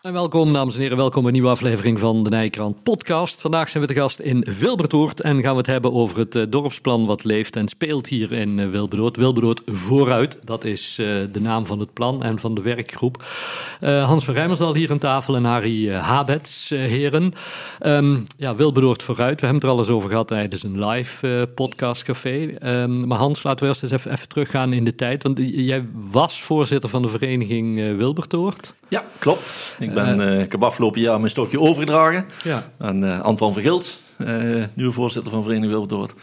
En welkom, dames en heren. Welkom bij een nieuwe aflevering van de Nijkrant podcast. Vandaag zijn we te gast in Wilbertoord en gaan we het hebben over het uh, dorpsplan wat leeft en speelt hier in uh, Wilbertoord. Wilbertoord vooruit, dat is uh, de naam van het plan en van de werkgroep. Hans van Rijmersdal hier aan tafel en Harry Habets, heren. Um, ja, Wilbertoord vooruit, we hebben het er al eens over gehad tijdens een live podcastcafé. Um, maar Hans, laten we eerst eens even, even, teruggaan in de tijd, want jij was voorzitter van de vereniging Wilbertoord. Ja, klopt. Ik, ben, uh, ik heb afgelopen jaar mijn stokje overgedragen ja. aan uh, Anton Vergilt, uh, nieuwe voorzitter van Vereniging Wilbertoord.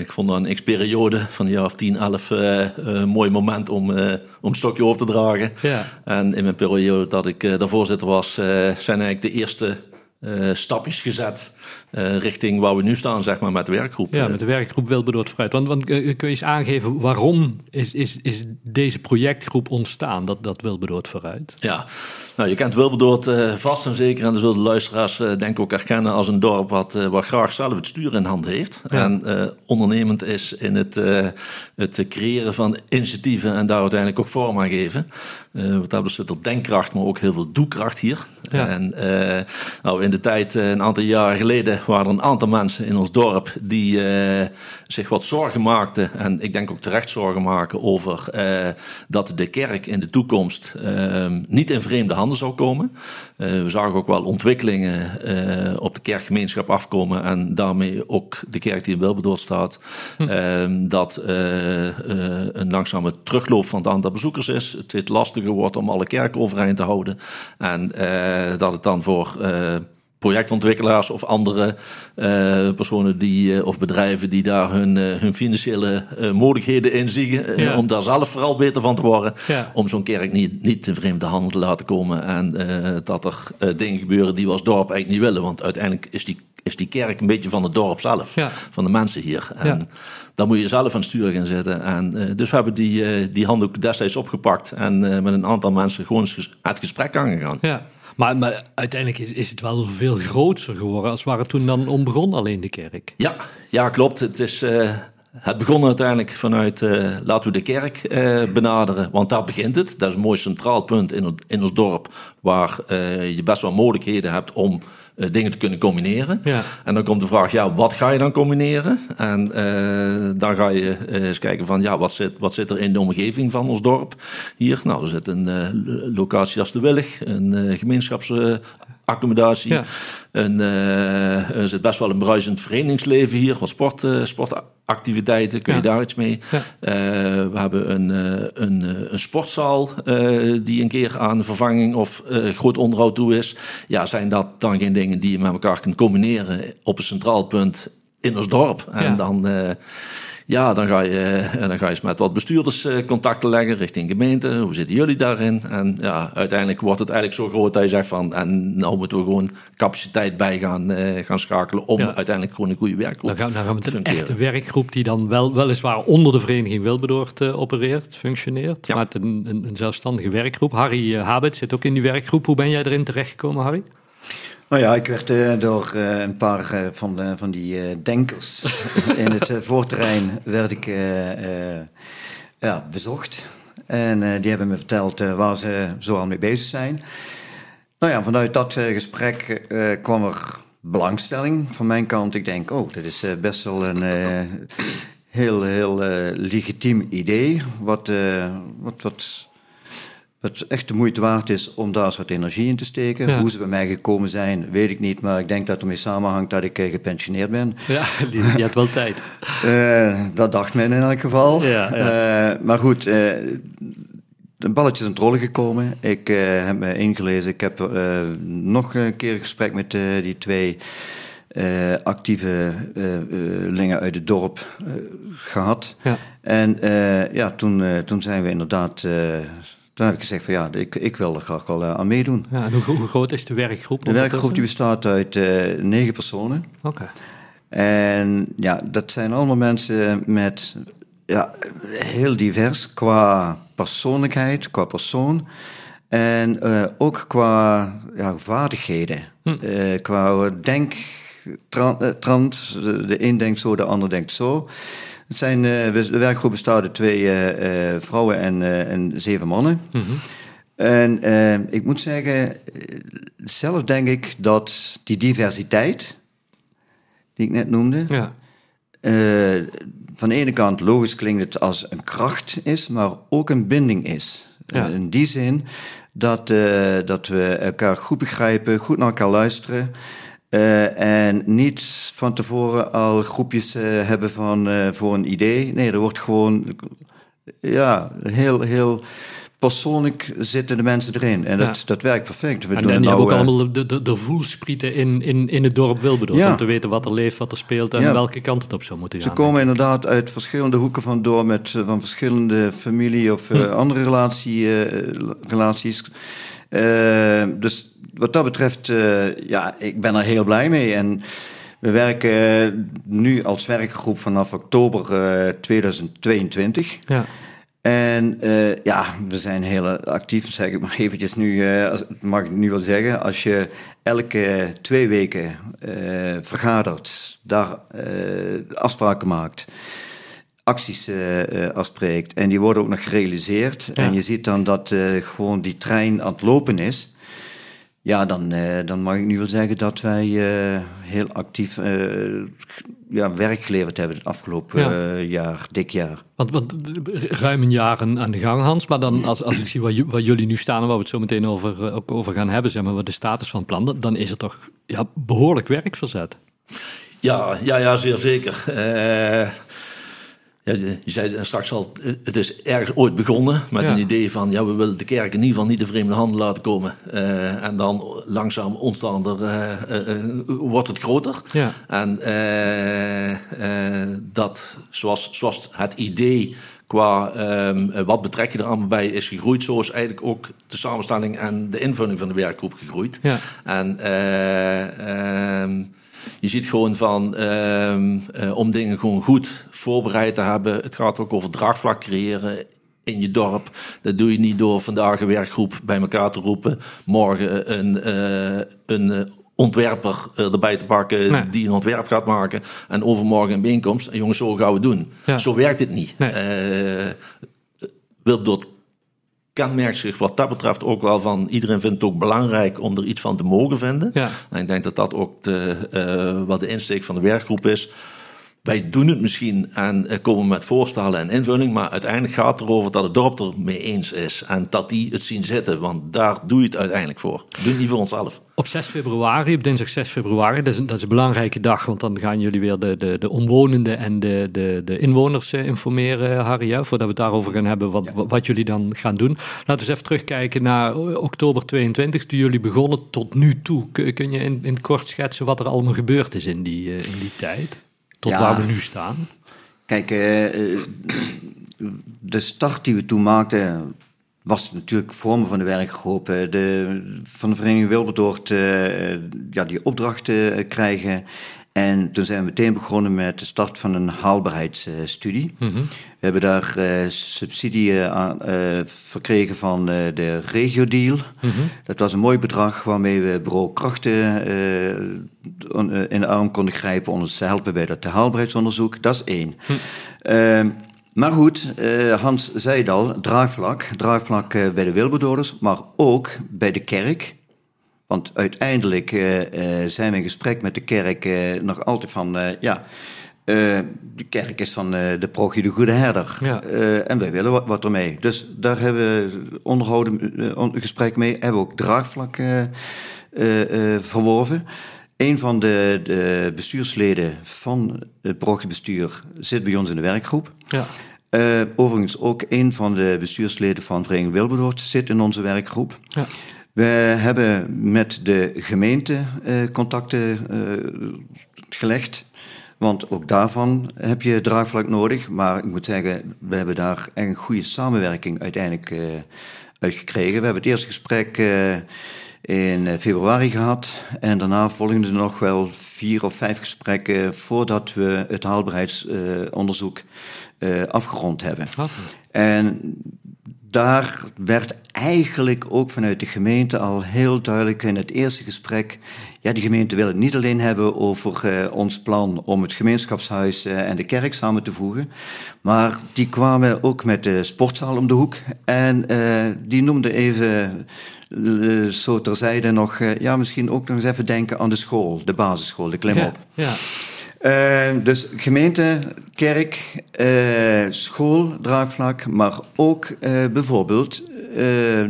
ik vond dat een x-periode van een jaar of 10, 11 een mooi moment om, om stokje over te dragen. Ja. En in mijn periode dat ik daar voorzitter was, zijn eigenlijk de eerste stapjes gezet uh, richting waar we nu staan, zeg maar, met de werkgroep. Ja, met de werkgroep Wilberdoord vooruit. Want, want uh, kun je eens aangeven waarom is, is, is deze projectgroep ontstaan, dat, dat Wilberdoord vooruit? Ja, nou, je kent Wilberdoord vast en zeker, en dat zullen de luisteraars denk ik ook herkennen als een dorp wat, wat graag zelf het stuur in hand heeft. Ja. En ondernemend is in het, het creëren van initiatieven en daar uiteindelijk ook vorm aan geven. wat hebben zit er denkkracht, maar ook heel veel doekracht hier. Ja. En nou, in de tijd, een aantal jaren geleden, waren er een aantal mensen in ons dorp die uh, zich wat zorgen maakten. En ik denk ook terecht zorgen maken over uh, dat de kerk in de toekomst uh, niet in vreemde handen zou komen. we zagen ook wel ontwikkelingen op de kerkgemeenschap afkomen. En daarmee ook de kerk die in Wilberdoord staat. Hm. dat een langzame terugloop van het aantal bezoekers is. Het steeds lastiger wordt om alle kerken overeind te houden. En dat het dan voor projectontwikkelaars of andere uh, personen die, uh, of bedrijven die daar hun, uh, hun financiële mogelijkheden in zien. Ja. Om daar zelf vooral beter van te worden. Ja. Om zo'n kerk niet, niet in vreemde handen te laten komen. En dat er dingen gebeuren die we als dorp eigenlijk niet willen. Want uiteindelijk is die, is die kerk een beetje van het dorp zelf. Ja. Van de mensen hier. En dan moet je zelf aan het stuur gaan zitten. En, dus we hebben die, die handdoek destijds opgepakt. En met een aantal mensen gewoon het gesprek aangegaan. Ja. Maar, uiteindelijk is, het wel veel groter geworden als waar het toen dan om begon, alleen de kerk. Ja, ja klopt. Het is... Uh, het begon uiteindelijk vanuit uh, laten we de kerk uh, benaderen, want daar begint het. Dat is een mooi centraal punt in, in ons dorp, waar je best wel mogelijkheden hebt om dingen te kunnen combineren. Ja. En dan komt de vraag, ja, wat ga je dan combineren? En dan ga je eens kijken van, ja, wat zit, wat zit er in de omgeving van ons dorp hier? Nou, er zit een locatie als de Willig, een gemeenschaps accommodatie. Ja. En, uh, er zit best wel een bruisend verenigingsleven hier. Wat sport, uh, sportactiviteiten, kun je daar iets mee. Ja. Uh, we hebben een, een, een sportzaal die een keer aan vervanging of groot onderhoud toe is. Ja, zijn dat dan geen dingen die je met elkaar kunt combineren op een centraal punt in ons dorp? En dan ja, dan ga, je, eh, dan ga je eens met wat bestuurders eh, contacten leggen richting gemeente. Hoe zitten jullie daarin? En ja, uiteindelijk wordt het eigenlijk zo groot dat je zegt van... en nou moeten we gewoon capaciteit bij gaan, uh, gaan schakelen... om uiteindelijk gewoon een goede werkgroep dan gaan, dan gaan we met een echte werkgroep... die dan wel, weliswaar onder de vereniging Wilberdoord uh, opereert, functioneert. Ja. Maar een, een, een, zelfstandige werkgroep. Harry uh, Habit zit ook in die werkgroep. Hoe ben jij erin terechtgekomen, Harry? Nou ja, ik werd uh, door uh, een paar uh, van, van die denkers in het voorterrein werd ik ja, bezocht. En die hebben me verteld waar ze zoal mee bezig zijn. Nou ja, vanuit dat gesprek kwam er belangstelling van mijn kant. Ik denk, oh, dit is best wel een heel, heel legitiem idee. Wat, wat, wat wat echt de moeite waard is om daar eens wat energie in te steken. Hoe ze bij mij gekomen zijn, weet ik niet. Maar ik denk dat het ermee samenhangt dat ik uh, gepensioneerd ben. Ja, die, hebt wel tijd. Uh, dat dacht men in elk geval. Ja, ja. Uh, maar goed, de balletjes aan het rollen gekomen. Ik heb me ingelezen. Ik heb nog een keer een gesprek met die twee... actieve lingen uit het dorp gehad. Ja. En ja, toen, toen zijn we inderdaad toen heb ik gezegd van ja, ik, ik wil er graag wel uh, aan meedoen. Ja, en hoe, hoe, groot is de werkgroep? De werkgroep die bestaat uit uh, negen personen. Oké. En ja, dat zijn allemaal mensen met ja, heel divers qua persoonlijkheid, qua persoon. En uh, ook qua ja, vaardigheden, hm. qua denk, tra- eh, trant. De, de een denkt zo, de ander denkt zo. Het zijn, eh, we- de werkgroep bestaat uit twee eh, eh, vrouwen en, en zeven mannen. En eh, ik moet zeggen, zelf denk ik dat die diversiteit, die ik net noemde, Ja. van de ene kant logisch klinkt het als een kracht is, maar ook een binding is. Ja. In die zin dat, dat we elkaar goed begrijpen, goed naar elkaar luisteren. Eh, en niet van tevoren al groepjes eh, hebben van, eh, voor een idee. Nee, er wordt gewoon ja, heel, heel persoonlijk zitten de mensen erin. En dat, Ja. dat werkt perfect. We En, doen en nou, ook allemaal de, de, de voelsprieten in, in, in het dorp Wilberdoord. Ja. Om te weten wat er leeft, wat er speelt en Ja. welke kant het op zou moeten Ze gaan. komen inderdaad uit verschillende hoeken van door met van verschillende familie of eh, andere relatie, relaties. Dus wat dat betreft, eh, ja, ik ben er heel blij mee. En we werken nu als werkgroep vanaf oktober eh, 2022. Ja. En eh, ja, we zijn heel actief, zeg ik maar eventjes nu, eh, als, mag ik nu wel zeggen. Als je elke twee weken eh, vergadert, daar eh, afspraken maakt, acties eh, eh, afspreekt en die worden ook nog gerealiseerd. Ja. En je ziet dan dat eh, gewoon die trein aan het lopen is. Ja, dan, eh, dan mag ik nu wel zeggen dat wij eh, heel actief eh, ja, werk geleverd hebben het afgelopen Ja. jaar, dik jaar. Want, want ruim een jaar aan de gang, Hans. Maar dan, als, als ik zie waar, waar jullie nu staan en waar we het zo meteen over, ook over gaan hebben, zeg maar, wat de status van het plan, dan- dan is er toch ja, behoorlijk werk verzet. Ja, ja, ja zeer zeker. Eh, ja, je je zei straks al, het is ergens ooit begonnen met Ja. een idee van, ja, we willen de kerk in ieder geval niet de vreemde handen laten komen. Eh, en dan langzaam ontstaan er, eh, eh, eh, wordt het groter. Ja. En eh, eh, dat, zoals, zoals het idee qua ehm, eh, wat betrek je er allemaal bij is gegroeid, zo is eigenlijk ook de samenstelling en de invulling van de werkgroep gegroeid. Ja. En eh, ehm, je ziet gewoon van ehm, eh, om dingen gewoon goed voorbereid te hebben. Het gaat ook over draagvlak creëren in je dorp. Dat doe je niet door vandaag een werkgroep bij elkaar te roepen, morgen een, eh, een eh, ontwerper erbij te pakken Nee. die een ontwerp gaat maken en overmorgen een bijeenkomst. En jongens, zo gaan we het doen. Ja. Zo werkt het niet. Nee. Eh, Wilbdot kenmerkt zich wat dat betreft ook wel van... iedereen vindt het ook belangrijk om er iets van te mogen vinden. Ja. En ik denk dat dat ook de, eh, wat de insteek van de werkgroep is. Wij doen het misschien en eh, komen met voorstellen en invulling... maar uiteindelijk gaat het erover dat het dorp er mee eens is... en dat die het zien zitten, want daar doe je het uiteindelijk voor. Doe het niet voor onszelf. Op 6 februari, op dinsdag 6 februari, dat is, een, dat is een belangrijke dag, want dan gaan jullie weer de, de, de omwonenden en de, de, de inwoners eh, informeren, Harry, hè, voordat we het daarover gaan hebben, wat, wat, wat jullie dan gaan doen. Laten we eens even terugkijken naar oktober 22, toen jullie begonnen tot nu toe. Kun, je in, in kort schetsen wat er allemaal gebeurd is in die, eh, in die tijd? Tot Ja. waar we nu staan? Kijk, eh, eh, de start die we toen maakten was natuurlijk vormen van de werkgroep. eh, De, van de Vereniging Wilberdoord eh, ja, die opdrachten krijgen. En toen zijn we meteen begonnen met de start van een haalbaarheidsstudie. We hebben daar eh, subsidie eh, aan, eh, verkregen van de regio-deal. Dat was een mooi bedrag waarmee we bureau krachten in de arm konden grijpen om ons te helpen bij dat haalbaarheidsonderzoek. Dat is één. Ehm, maar goed, Hans zei het al, draagvlak. Draagvlak bij de Wilberdoorders, maar ook bij de kerk. Want uiteindelijk eh, eh, zijn we in gesprek met de kerk eh, nog altijd van, ja, de kerk is van de prochie de Goede Herder. Ja. En wij willen wat, wat ermee. Dus daar hebben we onderhouden, on- gesprek mee. Hebben we ook draagvlak verworven. Een van de, de bestuursleden van het prochiebestuur zit bij ons in de werkgroep. Ja. Overigens ook een van de bestuursleden van Vereniging Wilberdoord zit in onze werkgroep. Ja. We hebben met de gemeente eh, contacten eh, gelegd. Want ook daarvan heb je draagvlak nodig. Maar ik moet zeggen, we hebben daar een goede samenwerking uiteindelijk eh uitgekregen. We hebben het eerste gesprek in februari gehad. En daarna volgden nog wel vier of vijf gesprekken voordat we het haalbaarheidsonderzoek afgerond hebben. En daar werd eigenlijk ook vanuit de gemeente al heel duidelijk in het eerste gesprek. Ja, die gemeente wil het niet alleen hebben over uh, ons plan om het gemeenschapshuis uh, en de kerk samen te voegen. Maar die kwamen ook met de sportzaal om de hoek. En uh, die noemden even zo terzijde nog, ja, misschien ook nog eens even denken aan de school, de basisschool, de klimop. Ja, ja. Uh, dus gemeente, kerk, uh, school, draagvlak, maar ook uh, bijvoorbeeld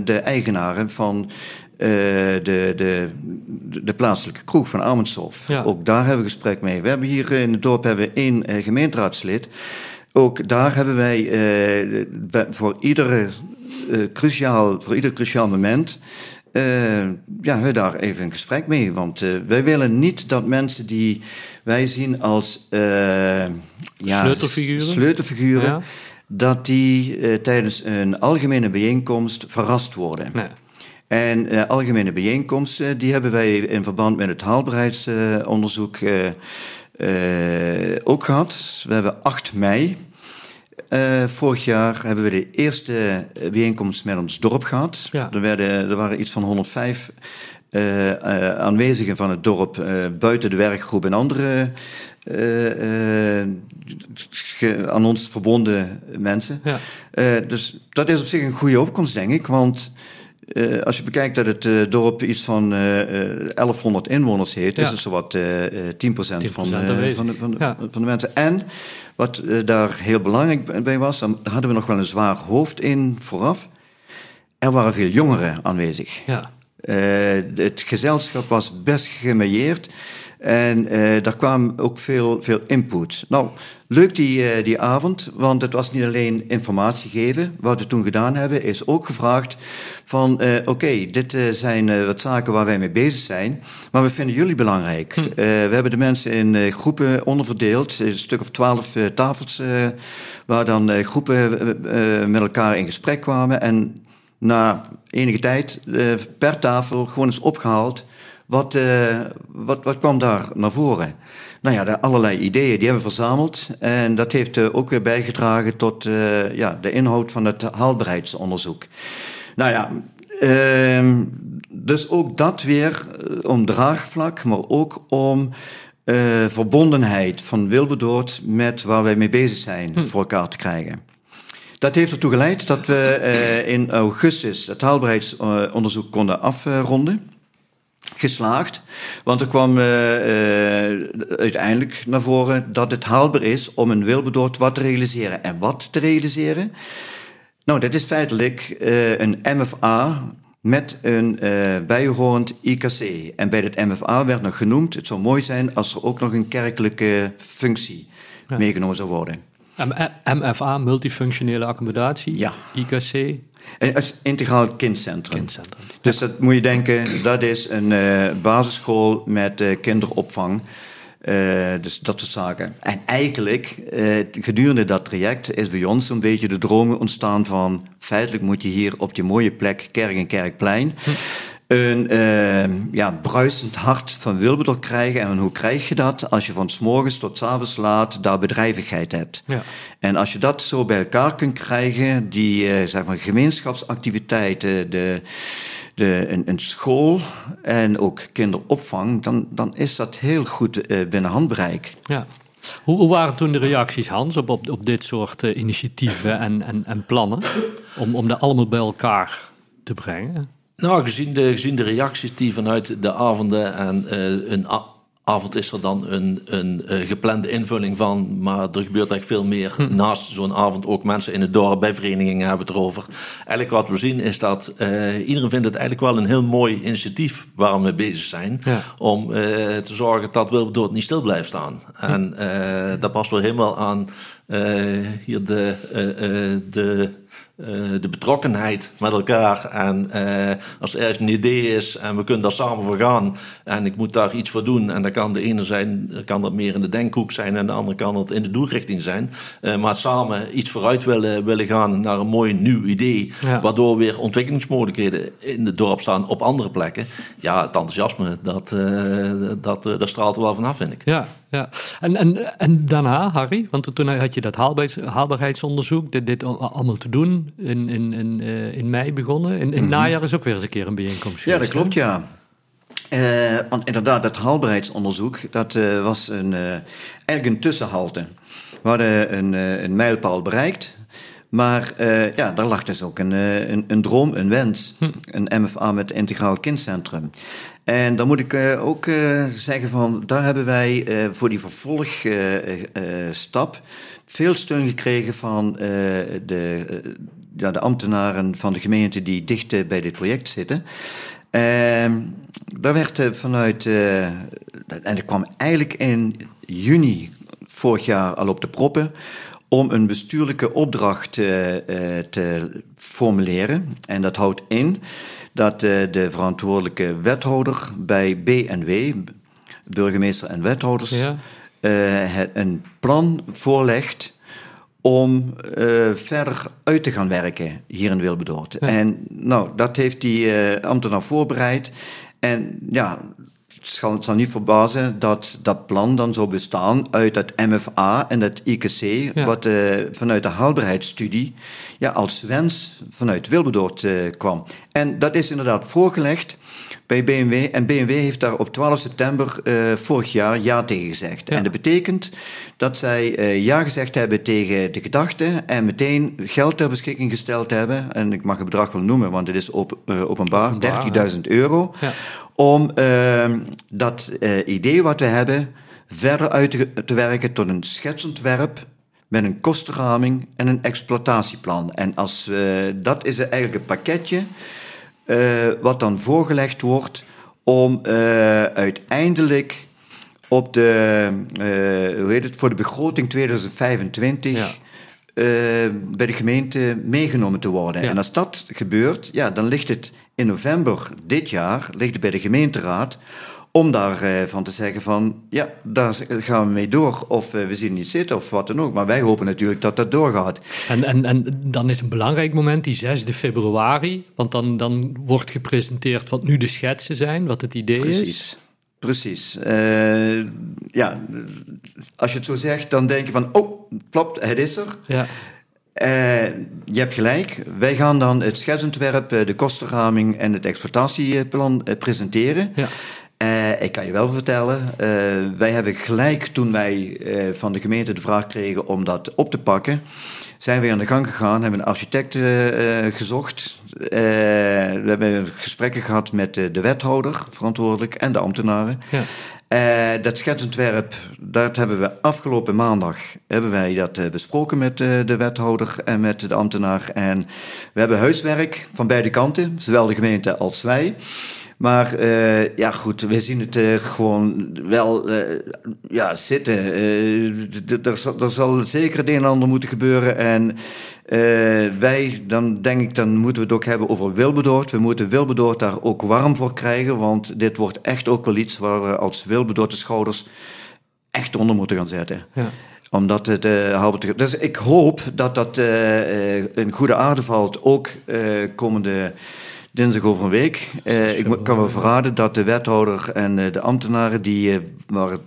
de eigenaren van de, de, de plaatselijke kroeg van Amundshof. Ja. Ook daar hebben we gesprek mee. We hebben hier in het dorp hebben we één gemeenteraadslid. Ook daar hebben wij voor, iedere, cruciaal, voor ieder cruciaal moment uh, ja, we daar even een gesprek mee. Want uh, wij willen niet dat mensen die wij zien als uh, ja, sleutelfiguren, sleutelfiguren ja. dat die tijdens een algemene bijeenkomst verrast worden. Nee. En algemene bijeenkomsten, die hebben wij in verband met het haalbaarheidsonderzoek ook gehad. We hebben 8 mei uh, vorig jaar hebben we de eerste bijeenkomst met ons dorp gehad. Ja. Er, werden, er waren iets van 105 uh, uh, aanwezigen van het dorp buiten de werkgroep en andere aan ons verbonden mensen. Ja. dus dat is op zich een goede opkomst, denk ik. Want uh, als je bekijkt dat het uh, dorp iets van uh, 1100 inwoners heeft, ja. is het zowat 10%, 10 van, van, de, van, de, ja. van de mensen. En wat daar heel belangrijk bij was, dan hadden we nog wel een zwaar hoofd in vooraf. Er waren veel jongeren aanwezig. Ja. het gezelschap was best gemailleerd. En uh, daar kwam ook veel, veel input. Nou, leuk die, uh, die avond, want het was niet alleen informatie geven. Wat we toen gedaan hebben, is ook gevraagd van... Uh, oké, okay, dit zijn wat zaken waar wij mee bezig zijn, maar we vinden jullie belangrijk. Hm. we hebben de mensen in groepen onderverdeeld, een stuk of twaalf tafels... waar dan groepen met elkaar in gesprek kwamen. En na enige tijd per tafel gewoon eens opgehaald wat, uh, wat, wat kwam daar naar voren? Nou ja, de allerlei ideeën die hebben we verzameld. En dat heeft uh, ook weer bijgedragen tot uh, ja, de inhoud van het haalbaarheidsonderzoek. Nou ja, ehm, dus ook dat weer om draagvlak, maar ook om verbondenheid van Wilberdoord met waar wij mee bezig zijn hm. voor elkaar te krijgen. Dat heeft ertoe geleid dat we in augustus het haalbaarheidsonderzoek konden afronden geslaagd. Want er kwam uh, uh, uiteindelijk naar voren dat het haalbaar is om een wilbedoord wat te realiseren. En wat te realiseren? Nou, dat is feitelijk uh, een MFA met een bijhorend IKC. En bij het MFA werd nog genoemd, het zou mooi zijn als er ook nog een kerkelijke functie ja. meegenomen zou worden. MFA, multifunctionele accommodatie, ja. IKC, het integraal kindcentrum. kindcentrum. Dus dat moet je denken, dat is een uh, basisschool met uh, kinderopvang. Uh, dus dat soort zaken. En eigenlijk, gedurende dat traject, is bij ons een beetje de droom ontstaan van... feitelijk moet je hier op die mooie plek, Kerk en Kerkplein... Hm een uh, ja, bruisend hart van Wilberdor krijgen. En hoe krijg je dat? Als je van s morgens tot s avonds laat daar bedrijvigheid hebt. Ja. En als je dat zo bij elkaar kunt krijgen, die uh, zeg maar, gemeenschapsactiviteiten, de, de, een, een, school en ook kinderopvang, dan, dan is dat heel goed uh, binnen handbereik. Ja. Hoe, hoe, waren toen de reacties, Hans, op, op, op dit soort uh, initiatieven en, en, en plannen? Om, om dat allemaal bij elkaar te brengen? Nou, gezien de, gezien de reacties die vanuit de avonden en uh, een avond is er dan een, een uh, geplande invulling van, maar er gebeurt eigenlijk veel meer. Hm. Naast zo'n avond ook mensen in het dorp bij verenigingen hebben het erover. Eigenlijk wat we zien is dat uh, iedereen vindt het eigenlijk wel een heel mooi initiatief waar we mee bezig zijn. Ja. Om te zorgen dat Wilberdoord niet stil blijft staan. Hm. En dat past wel helemaal aan hier de, de de betrokkenheid met elkaar. En uh, als er ergens een idee is en we kunnen daar samen voor gaan en ik moet daar iets voor doen. En dan kan de ene zijn, kan dat meer in de denkhoek zijn en de andere kan het in de doelrichting zijn. Uh, maar samen iets vooruit willen, willen gaan naar een mooi nieuw idee. Ja. Waardoor weer ontwikkelingsmogelijkheden in het dorp staan op andere plekken. Ja, het enthousiasme, dat, dat, dat straalt er wel vanaf, vind ik. Ja, ja. En, en, en daarna, Harry, want toen had je dat haalbaarheidsonderzoek, dit, dit allemaal te doen, in, in, in, in mei begonnen. In, in mm najaar is ook weer eens een keer een bijeenkomst. Ja, dat klopt, ja. want inderdaad, dat haalbaarheidsonderzoek, dat was een, eigenlijk een tussenhalte. We hadden een, een mijlpaal bereikt. Maar uh, ja, daar lag dus ook een, uh, een, een, droom, een wens. Hm. Een MFA met Integraal Kindcentrum. En dan moet ik uh, ook zeggen van, daar hebben wij voor die vervolgstap veel steun gekregen van de, ja, de ambtenaren van de gemeente die dicht bij dit project zitten. Ehm, daar werd vanuit, en dat kwam eigenlijk in juni vorig jaar al op de proppen, om een bestuurlijke opdracht uh, te formuleren. En dat houdt in dat uh, de verantwoordelijke wethouder bij BNW, burgemeester en wethouders, ja. een plan voorlegt om verder uit te gaan werken hier in Wilbedoort. En nou, dat heeft die ambtenaar voorbereid. En ja, zal, het zal, niet verbazen dat dat plan dan zou bestaan uit het MFA en het IKC, wat uh, vanuit de haalbaarheidsstudie ja, als wens vanuit Wilberdoord uh, kwam. En dat is inderdaad voorgelegd bij BMW. En BMW heeft daar op 12 september uh, vorig jaar ja tegen gezegd. En dat betekent dat zij ja gezegd hebben tegen de gedachte en meteen geld ter beschikking gesteld hebben. En ik mag het bedrag wel noemen, want het is op, openbaar, openbaar 30.000 euro. Ja om uh, dat idee wat we hebben verder uit te, te, werken tot een schetsontwerp met een kostenraming en een exploitatieplan. En als, uh, dat is eigenlijk een pakketje wat dan voorgelegd wordt om uiteindelijk op de, hoe heet het, voor de begroting 2025 ja. bij de gemeente meegenomen te worden. En als dat gebeurt, ja, dan ligt het in november dit jaar ligt het bij de gemeenteraad om daarvan eh, te zeggen van, ja, daar gaan we mee door. Of eh, we zien niet zitten of wat dan ook. Maar wij hopen natuurlijk dat dat doorgaat. En, en, en dan is een belangrijk moment die 6 februari. Want dan, dan wordt gepresenteerd wat nu de schetsen zijn, wat het idee Precies. is. Precies. Uh, ja, als je het zo zegt, dan denk je van, oh, klopt, het is er. Ja. Uh, je hebt gelijk. Wij gaan dan het schetsontwerp, eh, de kostenraming en het exploitatieplan presenteren. Ja. Uh, ik kan je wel vertellen, wij hebben gelijk toen wij van de gemeente de vraag kregen om dat op te pakken, zijn we aan de gang gegaan, hebben een architect gezocht. we hebben gesprekken gehad met de wethouder verantwoordelijk en de ambtenaren. Ja. Dat schetsontwerp, dat hebben we afgelopen maandag hebben wij dat besproken met de wethouder en met de ambtenaar. En we hebben huiswerk van beide kanten, zowel de gemeente als wij. Maar uh, ja, goed, we zien het uh, gewoon wel uh, ja, zitten. er, zal zeker het een en ander moeten gebeuren. En wij, dan denk ik, dan moeten we het ook hebben over Wilbedoord. We moeten Wilbedoord daar ook warm voor krijgen. Want dit wordt echt ook wel iets waar we als Wilbedoord de schouders echt onder moeten gaan zetten. Ja omdat het uh. Dus ik hoop dat dat uh, in goede aarde valt, ook komende dinsdag over een week. Uh, ik kan wel verraden dat de wethouder en uh, de ambtenaren... die uh, waren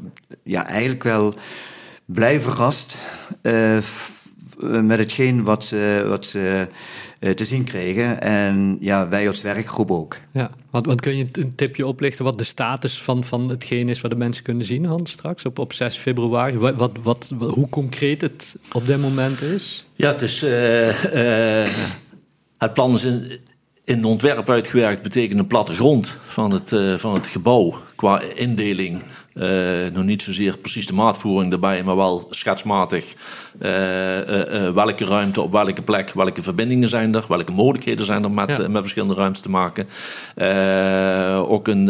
ja, eigenlijk wel blij verrast... met hetgeen wat ze, wat ze te zien kregen. En ja, wij als werkgroep ook. Ja, want, want kun je een tipje oplichten wat de status van, van hetgeen is... wat de mensen kunnen zien, Hans, straks op, op 6 februari? Wat, wat, wat, hoe concreet het op dit moment is? Ja, het is... het plan is... In, in ontwerp uitgewerkt betekent een plattegrond van het, uh, van het gebouw qua indeling. Uh, nog niet zozeer precies de maatvoering erbij, maar wel schetsmatig uh, welke ruimte op welke plek, welke verbindingen zijn er, welke mogelijkheden zijn er met, met verschillende ruimtes te maken. ook een,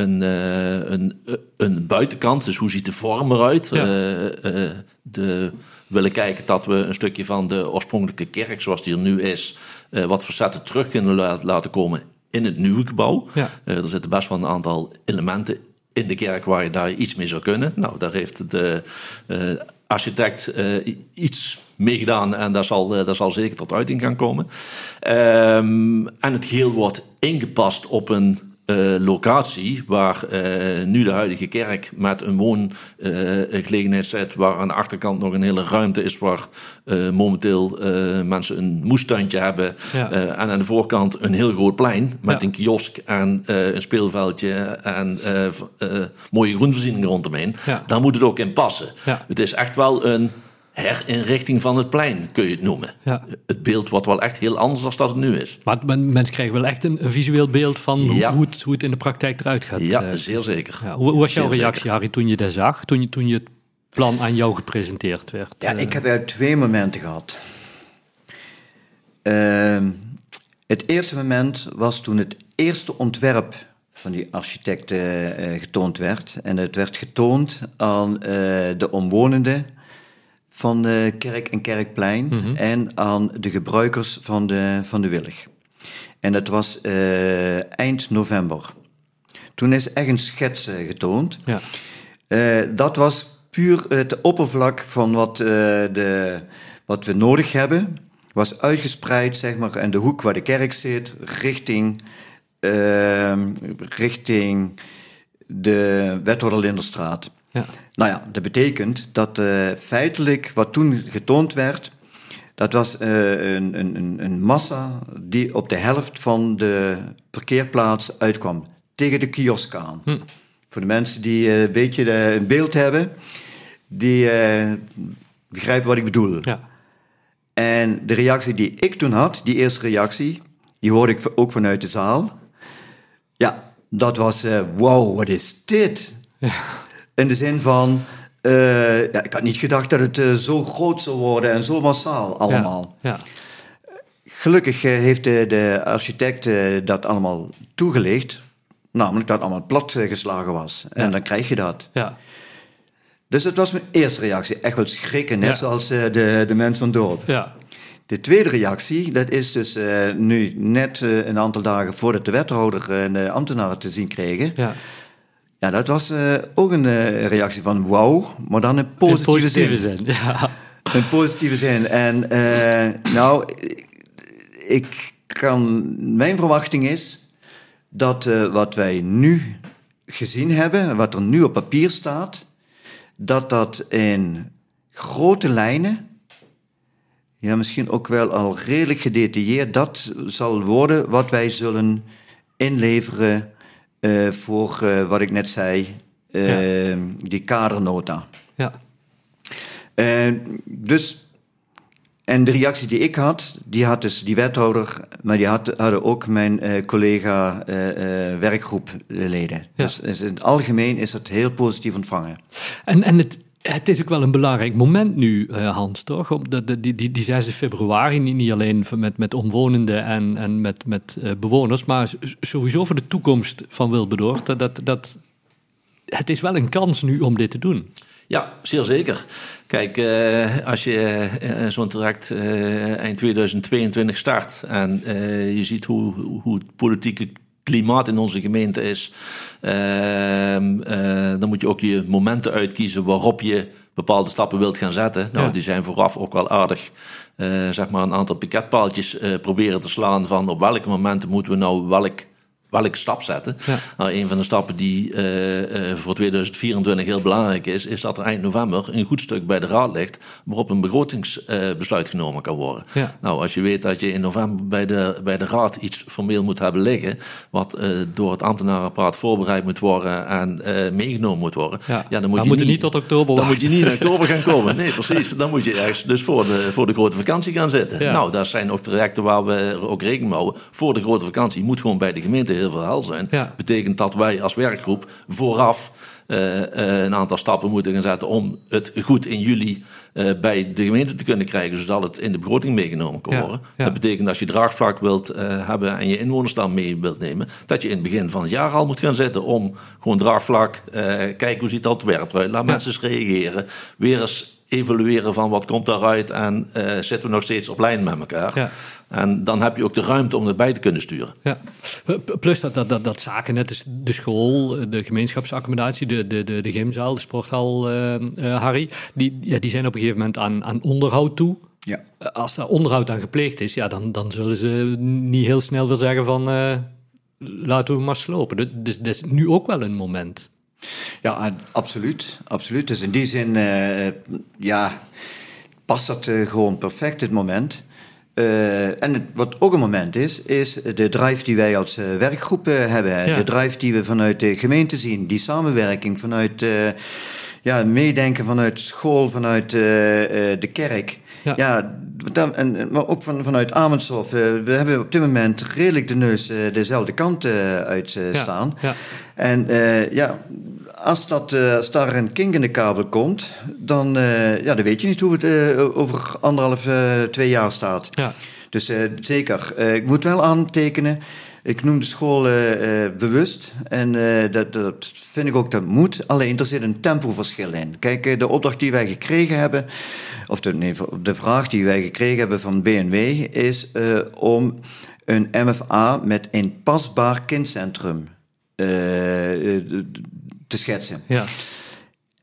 een, een, een buitenkant, dus hoe ziet de vorm eruit? Ja. de, willen kijken dat we een stukje van de oorspronkelijke kerk, zoals die er nu is, uh, wat facetten terug kunnen laten komen in het nieuwe gebouw. Ja. Uh, er zitten best wel een aantal elementen in de kerk waar je daar iets mee zou kunnen. Nou, daar heeft de uh, architect iets mee gedaan en daar zal, daar zal zeker tot uiting gaan komen. Um, en het geheel wordt ingepast op een eh, locatie waar eh, nu de huidige kerk met een woongelegenheid zit, waar aan de achterkant nog een hele ruimte is waar eh, momenteel eh, mensen een moestuintje hebben. Ja. Eh, en aan de voorkant een heel groot plein met Ja. een kiosk en eh, een speelveldje en eh, eh, mooie groenvoorzieningen rondomheen. Ja. Daar moet het ook in passen. Het is echt wel een herinrichting van het plein, kun je het noemen. Ja. Het beeld wordt wel echt heel anders dan dat het nu is. Maar men- mensen krijgen wel echt een, een visueel beeld van hoe, Ja. hoe, het, hoe het in de praktijk eruit gaat. Ja, eh. zeer zeker. Ja, hoe, hoe was jouw Zeer reactie, zeker. Harry, toen je dat zag? Toen je, toen je het plan aan jou gepresenteerd werd? Ja, Eh, ik heb eigenlijk twee momenten gehad. Ehm, het eerste moment was toen het eerste ontwerp van die architect eh, eh, getoond werd. En het werd getoond aan eh, de omwonenden van de kerk en kerkplein en aan de gebruikers van de, van de Willig. En dat was eh, eind november. Toen is echt een schets eh, getoond. Ja. Eh, dat was puur het oppervlak van wat, de, wat we nodig hebben. Was uitgespreid, zeg maar, en de hoek waar de kerk zit, richting, ehm, richting de Wethouder Linderstraat. Ja. Nou ja, dat betekent dat eh, feitelijk wat toen getoond werd, dat was eh, een, een, een- massa die op de helft van de parkeerplaats uitkwam. Tegen de kiosk aan. Voor de mensen die eh, een beetje een beeld hebben, die begrijpen wat ik bedoel. Ja. En de reactie die ik toen had, die eerste reactie, die hoorde ik ook vanuit de zaal. Ja, dat was, wow, wat is dit? In de zin van, eh, ja, ik had niet gedacht dat het eh, zo groot zou worden en zo massaal allemaal. Ja. Gelukkig eh, heeft de, de architect dat allemaal toegelicht. Namelijk dat het allemaal plat geslagen was. En dan krijg je dat. Ja. Dus dat was mijn eerste reactie. Echt wel schrikken, net zoals de, de mensen van het dorp. Ja. De tweede reactie, dat is dus nu net een aantal dagen voordat de wethouder en de ambtenaren te zien kregen. Ja. Dat was eh, ook een eh, reactie van wauw, maar dan In positieve, positieve zin. zin. Ja. In positieve zin. En eh, nou, ik kan, mijn verwachting is dat wat wij nu gezien hebben, wat er nu op papier staat, dat dat in grote lijnen, ja, misschien ook wel al redelijk gedetailleerd, dat zal worden wat wij zullen inleveren eh, voor eh, wat ik net zei, eh, die kadernota. Ja. Dus, en de reactie die ik had, die had dus die wethouder, maar die had, hadden ook mijn collega werkgroepleden. Ja. Dus, dus in het algemeen is het heel positief ontvangen. En, en het, het is ook wel een belangrijk moment nu, eh, Hans, toch? De, die, die, die 6 februari, niet, alleen met, met omwonenden en, en met, met eh, bewoners, maar sowieso voor de toekomst van Wilberdoord. Dat, dat, het is wel een kans nu om dit te doen. Ja, zeer zeker. Kijk, eh, als je zo'n traject eind 2022 start en je ziet hoe, hoe het politieke klimaat in onze gemeente is, ehm, eh, dan moet je ook je momenten uitkiezen waarop je bepaalde stappen wilt gaan zetten. Nou, Ja. die zijn vooraf ook wel aardig, eh, zeg maar, een aantal piketpaaltjes eh, proberen te slaan van op welke momenten moeten we nou welk welke stap zetten. Ja. Nou, een van de stappen die eh, eh, voor 2024 heel belangrijk is, is dat er eind november een goed stuk bij de Raad ligt waarop een begrotingsbesluit genomen kan worden. Ja. Nou, als je weet dat je in november bij de, bij de Raad iets formeel moet hebben liggen, wat eh, door het ambtenarenapparaat voorbereid moet worden en meegenomen moet worden, Ja. ja, dan moet Dan je moet niet, niet tot oktober dan moet je niet in oktober gaan komen. Nee, precies. Dan moet je ergens dus voor de, voor de grote vakantie gaan zitten. Nou, dat zijn ook trajecten waar we ook rekening mee houden. Voor de grote vakantie moet gewoon bij de gemeente heel veel hel zijn. Ja. Betekent dat wij als werkgroep vooraf eh, eh, een aantal stappen moeten gaan zetten om het goed in juli eh, bij de gemeente te kunnen krijgen, zodat het in de begroting meegenomen kan Ja, worden. ja. Dat betekent als je draagvlak wilt hebben en je inwoners dan mee wilt nemen, dat je in het begin van het jaar al moet gaan zitten om gewoon draagvlak, kijken hoe ziet dat werk eruit, laat mensen eens reageren, weer eens evalueren van wat komt daaruit en eh, zitten we nog steeds op lijn met elkaar. Ja. En dan heb je ook de ruimte om erbij te kunnen sturen. Ja. Plus dat, dat, dat, dat zaken, net als de school, de gemeenschapsaccommodatie, de, de, de, de gymzaal, de sporthal, eh, eh, Harry, die, ja, die zijn op een gegeven moment aan, aan onderhoud toe. Ja. Als daar onderhoud aan gepleegd is, ja, dan, dan zullen ze niet heel snel weer zeggen van... eh, laten we maar slopen. Dus, dus dat is nu ook wel een moment. Ja, absoluut. absoluut. Dus in die zin, uh, ja, past dat uh, gewoon perfect, het moment. Uh, en het, wat ook een moment is, is de drive die wij als werkgroep hebben. Ja. De drive die we vanuit de gemeente zien. Die samenwerking vanuit ja, meedenken vanuit school, vanuit de kerk. Ja, en, maar ook van, vanuit Amersfoort. we hebben op dit moment redelijk de neus dezelfde kant uit staan. Ja. En ja, als, dat, uh, als daar een kink in de kabel komt, dan, uh, ja, dan weet je niet hoe het uh, over anderhalf, twee jaar staat. Ja. Dus zeker. ik moet wel aantekenen. Ik noem de school bewust. En dat, dat vind ik ook dat moet. Alleen er zit een tempoverschil in. Kijk, de opdracht die wij gekregen hebben, of de, nee, de vraag die wij gekregen hebben van BNW, is om een MFA met een pasbaar kindcentrum te schetsen. Ja.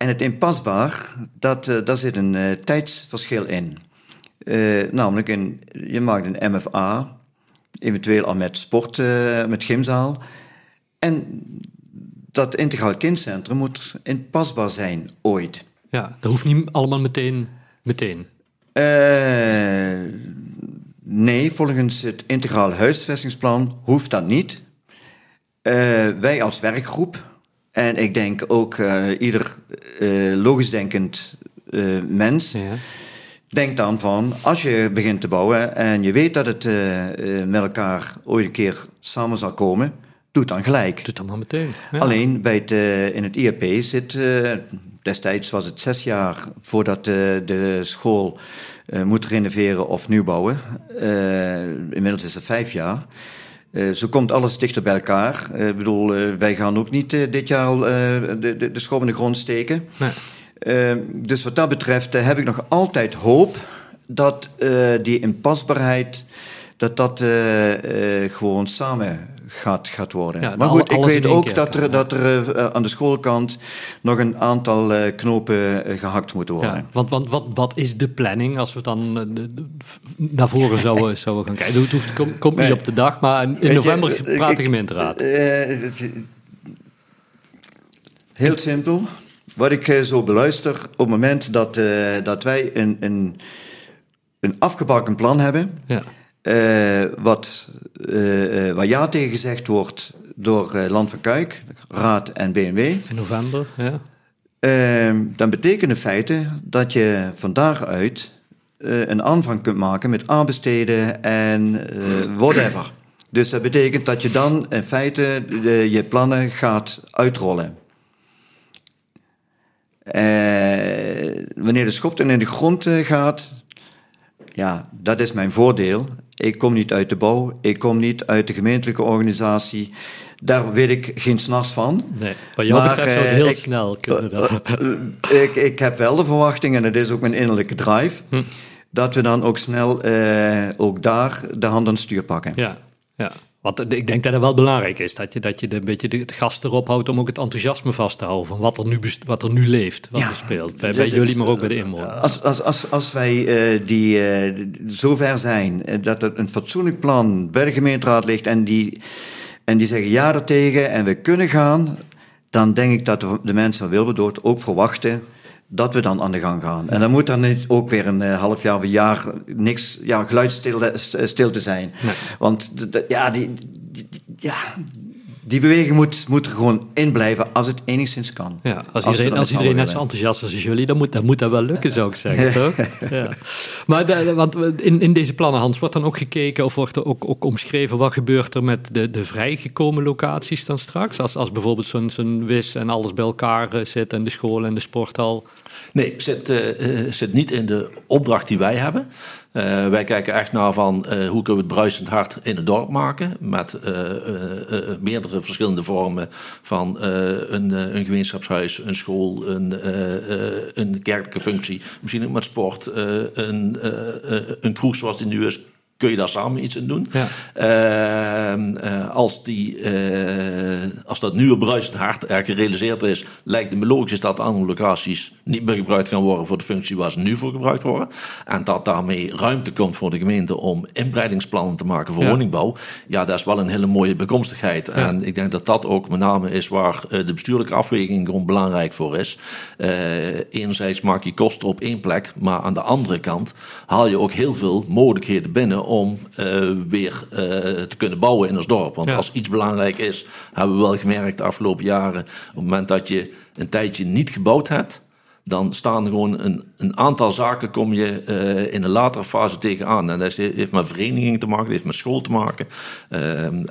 En het inpasbaar, dat, uh, daar zit een uh, tijdsverschil in. Uh, namelijk, in, je maakt een MFA, eventueel al met sport, met gymzaal. En dat integraal kindcentrum moet inpasbaar zijn, ooit. Ja, dat hoeft niet allemaal meteen. meteen. nee, volgens het integraal huisvestingsplan hoeft dat niet. wij als werkgroep en ik denk ook uh, ieder uh, logisch denkend uh, mens ja. denkt dan van, als je begint te bouwen en je weet dat het met elkaar ooit een keer samen zal komen, doe het dan gelijk. Doe het dan maar meteen. Ja. Alleen bij het, in het IAP zit, destijds was het zes jaar voordat de school moet renoveren of nieuw bouwen. inmiddels is het vijf jaar. Uh, zo komt alles dichter bij elkaar. Uh, ik bedoel, uh, wij gaan ook niet dit jaar al de, de, de schop in de grond steken. Nee. dus wat dat betreft heb ik nog altijd hoop dat die inpasbaarheid, dat dat gewoon samen gaat, gaat worden. maar goed, ik weet ook dat er, dat er uh, aan de schoolkant nog een aantal uh, knopen uh, gehakt moeten worden. Ja, want, want wat, wat is de planning als we dan naar voren zouden, zouden gaan kijken? Het hoeft, komt kom niet op de dag, maar in november praat de gemeenteraad. heel simpel. Wat ik zo beluister, op het moment dat, dat wij een, een, een afgebakken plan hebben... Ja uh, wat, uh, waar ja tegen gezegd wordt door Land van Kuik, Raad en BMW. In november, ja. Ehm, dan betekent in feite dat je van daaruit een aanvang kunt maken met aanbesteden en whatever. Dus dat betekent dat je dan in feite je plannen gaat uitrollen. wanneer de schop dan in de grond gaat, ja, dat is mijn voordeel. Ik kom niet uit de bouw, ik kom niet uit de gemeentelijke organisatie. Daar weet ik geen s'nachts van. Nee, wat jou maar, betreft zou het heel ik, snel kunnen. Dan. ik, ik heb wel de verwachting, en het is ook mijn innerlijke drive, hm. dat we dan ook snel eh, ook daar de hand aan het stuur pakken. Ja, ja. Want ik denk dat het wel belangrijk is dat je, dat je een beetje de gas erop houdt om ook het enthousiasme vast te houden van wat er nu, wat er nu leeft, wat er speelt. Bij, bij jullie, maar ook bij de inwoners. Als, als, als, als wij uh, die, uh, zover zijn uh, dat er een fatsoenlijk plan bij de gemeenteraad ligt en die, en die zeggen ja ertegen en we kunnen gaan, dan denk ik dat de, de mensen van Wilberdoord ook verwachten dat we dan aan de gang gaan. En dan moet dan niet ook weer een uh, half jaar of een jaar niks, ja, geluidsstil te zijn. Want ja, die, die, ja, die beweging moet, moet er gewoon in blijven als het enigszins kan. Ja, als, iedereen, als iedereen net zo enthousiast is als jullie, dan moet, dan moet dat wel lukken, zou ik zeggen, toch? Ja. Maar de, want in, in deze plannen, Hans, wordt dan ook gekeken of wordt er ook, ook omschreven wat gebeurt er met de, de vrijgekomen locaties dan straks? Als, als bijvoorbeeld zo'n zo'n WIS en alles bij elkaar eh, zit en de school en de sporthal. Nee, zit, uh, zit niet in de opdracht die wij hebben. Uh, wij kijken echt naar van uh, hoe kunnen we het bruisend hart in het dorp maken. Met uh, meerdere verschillende vormen van een, een, gemeenschapshuis, een school, een, een kerkelijke functie. Misschien ook met sport, een, een kroeg zoals die nu is kun je daar samen iets in doen. Ja. Ehm, eh, als, die, eh, als dat nieuwe bruisend hart er gerealiseerd is, lijkt het me logisch dat andere locaties niet meer gebruikt gaan worden voor de functie waar ze nu voor gebruikt worden. En dat daarmee ruimte komt voor de gemeente om inbreidingsplannen te maken voor Ja. woningbouw. Ja, dat is wel een hele mooie bekomstigheid. En ik denk dat dat ook met name is waar eh, de bestuurlijke afweging gewoon belangrijk voor is. Eh, enerzijds maak je kosten op één plek, maar aan de andere kant haal je ook heel veel mogelijkheden binnen om eh, weer eh, te kunnen bouwen in ons dorp. Want Ja. als iets belangrijk is, hebben we wel gemerkt de afgelopen jaren, op het moment dat je een tijdje niet gebouwd hebt, dan staan er gewoon een, een aantal zaken kom je eh, in een latere fase tegenaan. En dat heeft met verenigingen te maken, dat heeft met school te maken.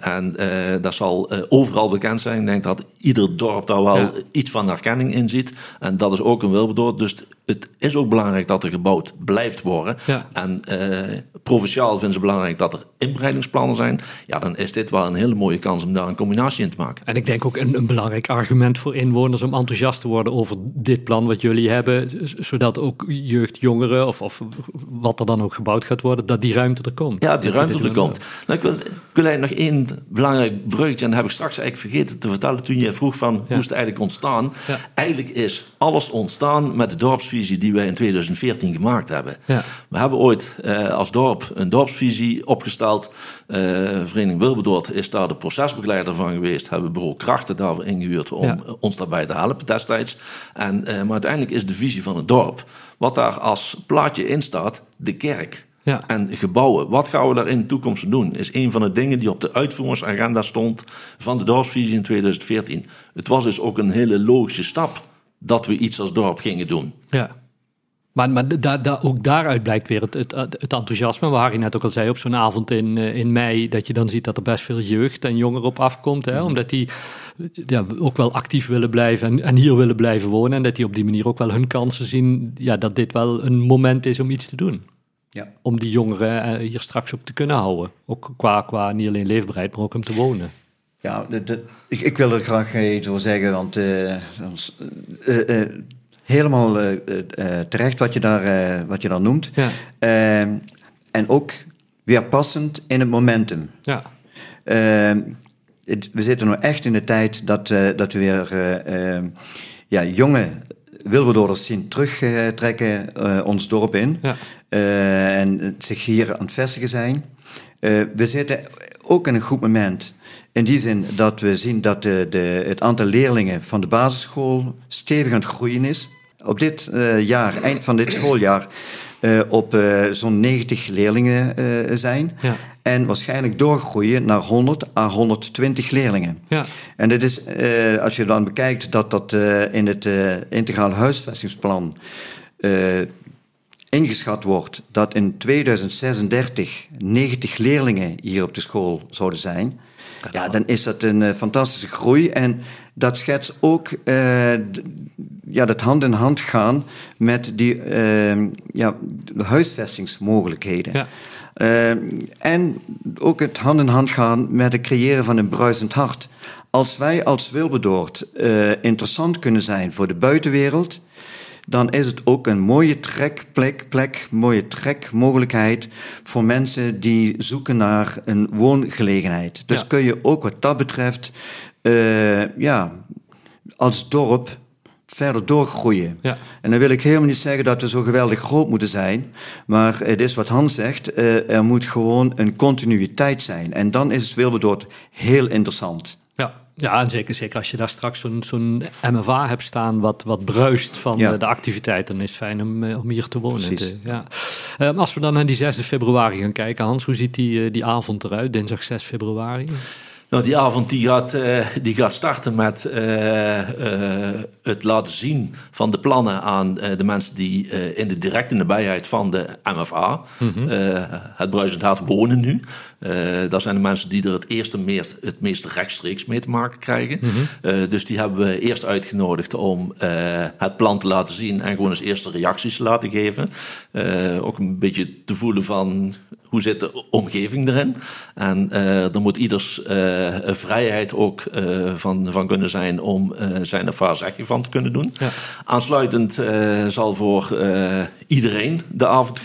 En dat zal overal bekend zijn. Ik denk dat ieder dorp daar wel Ja. iets van herkenning in ziet. En dat is ook een wilbedoor. Dus het is ook belangrijk dat er gebouwd blijft worden. Ja. En eh, provinciaal vinden ze belangrijk dat er inbreidingsplannen zijn. Ja, dan is dit wel een hele mooie kans om daar een combinatie in te maken. En ik denk ook een, een belangrijk argument voor inwoners om enthousiast te worden over dit plan wat jullie hebben, zodat ook jeugd, jongeren of, of wat er dan ook gebouwd gaat worden, dat die ruimte er komt. Ja, die ruimte er komt. Nou, ik, wil, ik wil eigenlijk nog één belangrijk breukje, en dat heb ik straks eigenlijk vergeten te vertellen toen je vroeg van hoe is het eigenlijk ontstaan. Ja. Eigenlijk is alles ontstaan met de dorpsvisie die wij in 2014 gemaakt hebben. Ja. We hebben ooit eh, als dorp een dorpsvisie opgesteld. Eh Vereniging Wilberdoord is daar de procesbegeleider van geweest. Hebben bureau krachten daarvoor ingehuurd om Ja. ons daarbij te helpen destijds. En, eh, maar uiteindelijk is de visie van het dorp, wat daar als plaatje in staat, de kerk. Ja. En gebouwen, wat gaan we daar in de toekomst doen? Is een van de dingen die op de uitvoeringsagenda stond van de dorpsvisie in 2014. Het was dus ook een hele logische stap dat we iets als dorp gingen doen. Ja. Maar, maar da, da, ook daaruit blijkt weer het, het, het enthousiasme, waar Harry net ook al zei, op zo'n avond in, eh, in mei, dat je dan ziet dat er best veel jeugd en jongeren op afkomt. Hè, Omdat die ja, ook wel actief willen blijven en, en hier willen blijven wonen. En dat die op die manier ook wel hun kansen zien ja, dat dit wel een moment is om iets te doen. Ja. Om die jongeren eh, hier straks op te kunnen houden. Ook qua, qua niet alleen leefbaarheid, maar ook om te wonen. Ja, de, de- ik, ik wil er graag eh, iets over zeggen, want eh, eh, helemaal terecht wat je daar, wat je daar noemt. Ja. Ehm, en ook weer passend in het momentum. Ja, Ehm, het- we zitten nu echt in de tijd dat, dat we weer eh, ehm, ja, jonge Wilberdoorders zien terugtrekken ons dorp in. Ja. En zich hier aan het vestigen zijn. We zitten ook in een goed moment. In die zin dat we zien dat de, de, het aantal leerlingen van de basisschool stevig aan het groeien is. Op dit eh, jaar, eind van dit schooljaar, eh, op eh, zo'n 90 leerlingen zijn. Ja. En waarschijnlijk doorgroeien naar 100 à 120 leerlingen. ja, En dit is, als je dan bekijkt dat dat in het integraal huisvestingsplan ingeschat wordt dat in 2036 90 leerlingen hier op de school zouden zijn, ja, dan is dat een eh, fantastische groei. En dat schetst ook d- ja, dat hand in hand gaan met die eh, ja, de huisvestingsmogelijkheden. Ja. Eh, en ook het hand in hand gaan met het creëren van een bruisend hart. Als wij als Wilberdoord eh, interessant kunnen zijn voor de buitenwereld, dan is het ook een mooie trekplek, plek, mooie trekmogelijkheid voor mensen die zoeken naar een woongelegenheid. Dus Ja. kun je ook wat dat betreft, eh, ja, als dorp verder doorgroeien. Ja. En dan wil ik helemaal niet zeggen dat we zo geweldig groot moeten zijn. Maar het is wat Hans zegt, eh, er moet gewoon een continuïteit zijn. En dan is het Wilberdoord heel interessant. Ja, en zeker, zeker als je daar straks zo'n zo'n MFA hebt staan wat, wat bruist van Ja. de activiteit, dan is het fijn om, eh, om hier te wonen. Te- ja. Ehm, als we dan naar die 6 februari gaan kijken, Hans, hoe ziet die, eh, die avond eruit, dinsdag 6 februari? Nou, die avond die gaat, eh, die gaat starten met eh, eh, het laten zien van de plannen aan de mensen die in de directe nabijheid van de MFA, eh, het Bruisend Hart, wonen nu. Dat zijn de mensen die er het eerste meer, het meest rechtstreeks mee te maken krijgen. Eh, dus die hebben we eerst uitgenodigd om het plan te laten zien en gewoon eens eerste reacties te laten geven. Ook een beetje te voelen van hoe zit de omgeving erin. En dan moet ieders vrijheid ook van, van kunnen zijn om zijn of haar zegje van te kunnen doen. Ja. Aansluitend zal voor iedereen de avond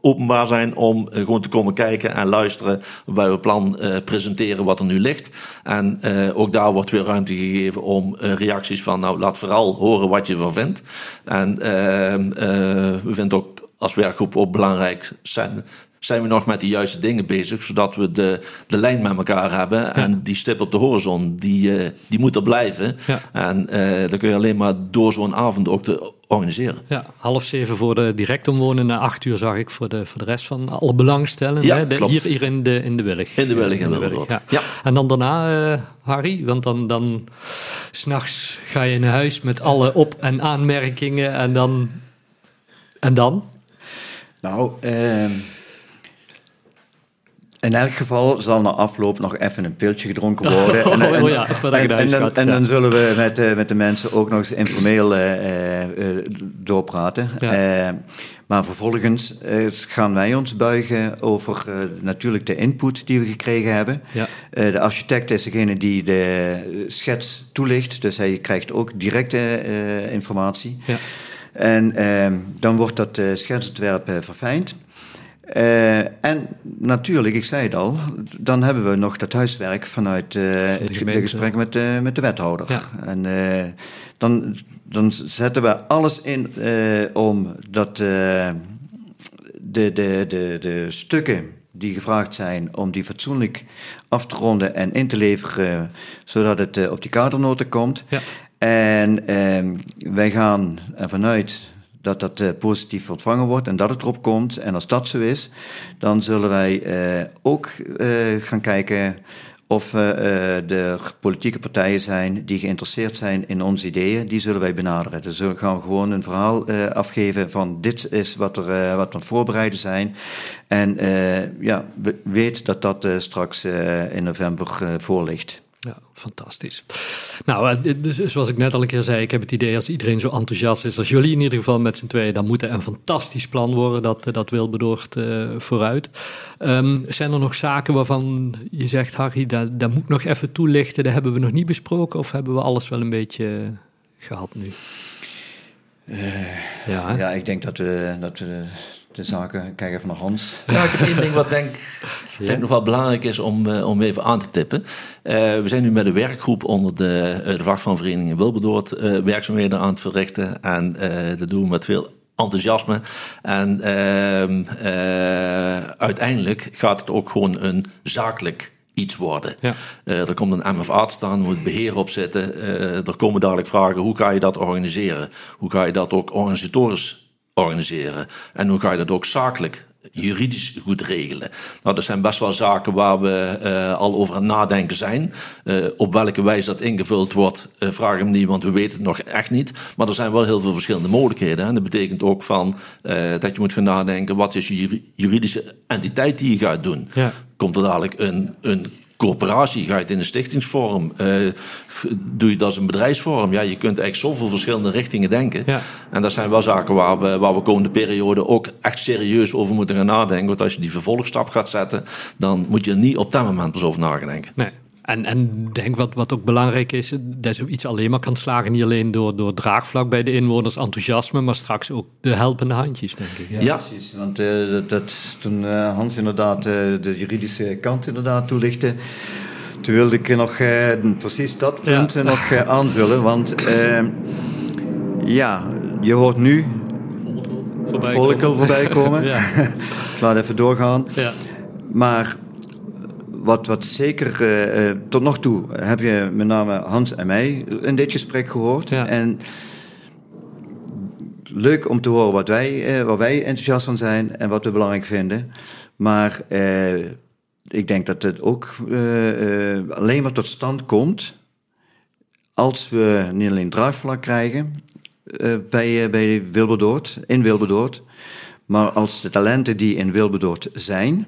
openbaar zijn om gewoon te komen kijken en luisteren waarbij we plan presenteren wat er nu ligt. En ook daar wordt weer ruimte gegeven om reacties van nou laat vooral horen wat je ervan vindt. En we vinden ook als werkgroep ook belangrijk zijn, zijn we nog met de juiste dingen bezig, zodat we de, de lijn met elkaar hebben. En die stip op de horizon, die, uh, die moet er blijven. En uh, dan kun je alleen maar door zo'n avond ook te organiseren. Ja, half zeven voor de direct omwonenden, acht uur zag ik voor de, voor de rest van alle belangstellenden. Ja, hè? hier, hier in de, in de Willig. In de Willig in de Willig, ja. ja. En dan daarna, uh, Harry, want dan, dan s'nachts ga je naar huis met alle op- en aanmerkingen en dan... En dan? Nou, uh, in elk geval zal na afloop nog even een piltje gedronken worden. En, en, oh, ja, en, en, dan, en dan zullen we met, uh, met de mensen ook nog eens informeel uh, doorpraten. Ja. maar vervolgens gaan wij ons buigen over natuurlijk de input die we gekregen hebben. Ja. de architect is degene die de schets toelicht, dus hij krijgt ook directe informatie. Ja. En ehm, dan wordt dat schetsontwerp verfijnd. Uh, en natuurlijk, ik zei het al, dan hebben we nog dat huiswerk vanuit de, de, gesprekken met, de, met de wethouder. Ja. En dan, dan zetten we alles in om dat de, de, de, de stukken die gevraagd zijn, om die fatsoenlijk af te ronden en in te leveren, zodat het op die kadernoten komt. Ja. En eh, wij gaan ervan uit dat dat uh, positief ontvangen wordt en dat het erop komt. En als dat zo is, dan zullen wij uh, ook uh, gaan kijken of de politieke partijen zijn die geïnteresseerd zijn in onze ideeën. Die zullen wij benaderen. Dus we gaan gewoon een verhaal afgeven van dit is wat, er, wat we voorbereiden zijn. En ja, weet dat dat straks in november voor ligt. Ja, fantastisch. Nou, eh, dus zoals ik net al een keer zei, ik heb het idee als iedereen zo enthousiast is als jullie in ieder geval met z'n tweeën, dan moet er een fantastisch plan worden dat, dat Wilberdoort uh, vooruit. Um, zijn er nog zaken waarvan je zegt, Harry, dat, dat moet ik nog even toelichten, dat hebben we nog niet besproken of hebben we alles wel een beetje gehad nu? Uh, ja, ja, ik denk dat we, dat we de zaken. Kijk even naar Hans. Ja, ik heb één ding wat denk, denk nog wel belangrijk is om, uh, om even aan te tippen. Uh, we zijn nu met een werkgroep onder de, uh, de vakvanvereniging in Wilberdoord werkzaamheden aan het verrichten. En dat doen we met veel enthousiasme. En ehm, uiteindelijk gaat het ook gewoon een zakelijk iets worden. Ja. er komt een MFA te staan, moet beheer op zitten. er komen dadelijk vragen, hoe ga je dat organiseren? Hoe ga je dat ook organisatorisch organiseren? En hoe ga je dat ook zakelijk juridisch goed regelen. Nou, dat zijn best wel zaken waar we uh, al over aan nadenken zijn. Uh, op welke wijze dat ingevuld wordt, uh, vraag hem niet, want we weten het nog echt niet. Maar er zijn wel heel veel verschillende mogelijkheden. En dat betekent ook van dat je moet gaan nadenken, wat is je juridische entiteit die je gaat doen? Ja. Komt er dadelijk een, een corporatie, ga je het in een stichtingsvorm, uh, doe je het als een bedrijfsvorm. Ja, je kunt eigenlijk zoveel verschillende richtingen denken. Ja. En dat zijn wel zaken waar we, waar we komende periode ook echt serieus over moeten gaan nadenken. Want als je die vervolgstap gaat zetten, dan moet je er niet op dat moment pas over nadenken. Nee. En, en denk wat, wat ook belangrijk is, dat zoiets alleen maar kan slagen, niet alleen door, door draagvlak bij de inwoners, enthousiasme, maar straks ook de helpende handjes, denk ik. Ja, ja. precies. Want uh, dat, toen uh, Hans inderdaad uh, de juridische kant inderdaad toelichtte, toen wilde ik nog precies dat punt ja. nog aanvullen. Want ja, je hoort nu Volkel voorbij komen. ja. ik laat even doorgaan. Ja. Maar wat, wat zeker uh, tot nog toe heb je met name Hans en mij in dit gesprek gehoord. En leuk om te horen wat wij, uh, waar wij enthousiast van zijn en wat we belangrijk vinden. Maar uh, ik denk dat het ook alleen maar tot stand komt als we niet alleen draagvlak krijgen bij, bij Wilberdoord, in Wilberdoord, maar als de talenten die in Wilberdoord zijn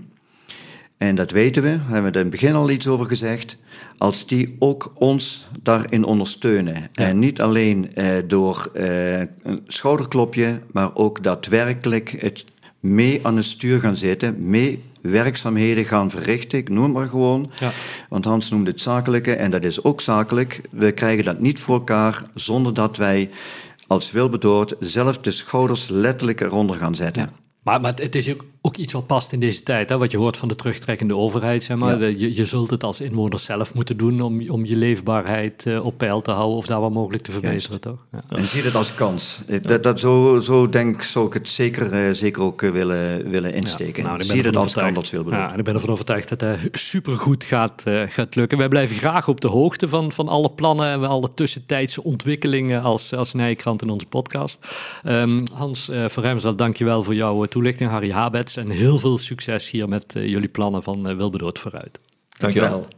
en dat weten we, daar hebben we in het begin al iets over gezegd, als die ook ons daarin ondersteunen. En niet alleen eh, door eh, een schouderklopje, maar ook daadwerkelijk het mee aan het stuur gaan zitten, mee werkzaamheden gaan verrichten. Ik noem het maar gewoon. Ja. Want Hans noemde het zakelijke en dat is ook zakelijk. We krijgen dat niet voor elkaar zonder dat wij als Wilberdoord zelf de schouders letterlijk eronder gaan zetten. Maar, maar het is ook, ook iets wat past in deze tijd. Hè? Wat je hoort van de terugtrekkende overheid. Zeg maar. Ja. je, je zult het als inwoner zelf moeten doen om, om je leefbaarheid eh, op peil te houden of daar waar mogelijk te verbeteren. Toch? Ja. En zie het als kans. Dat, dat, zo, zo denk zou ik het zeker, eh, zeker ook eh, willen, willen insteken. Nou, ik ben zie het als kans. Ja, en ik ben ervan overtuigd dat het supergoed gaat, eh, gaat lukken. Wij blijven graag op de hoogte van, van alle plannen en alle tussentijdse ontwikkelingen als, als Nijkrant in onze podcast. Ehm, Hans uh, van Remsel, dankjewel voor jouw eh, toelichting. Harry Habets en heel veel succes hier met eh, jullie plannen van uh, Wilberdoord vooruit. Dankjewel.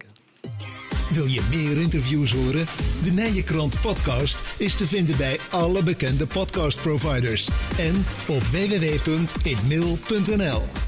Wil je meer interviews horen? De Nijenkrant podcast is te vinden bij alle bekende podcastproviders en op www.inmail.nl.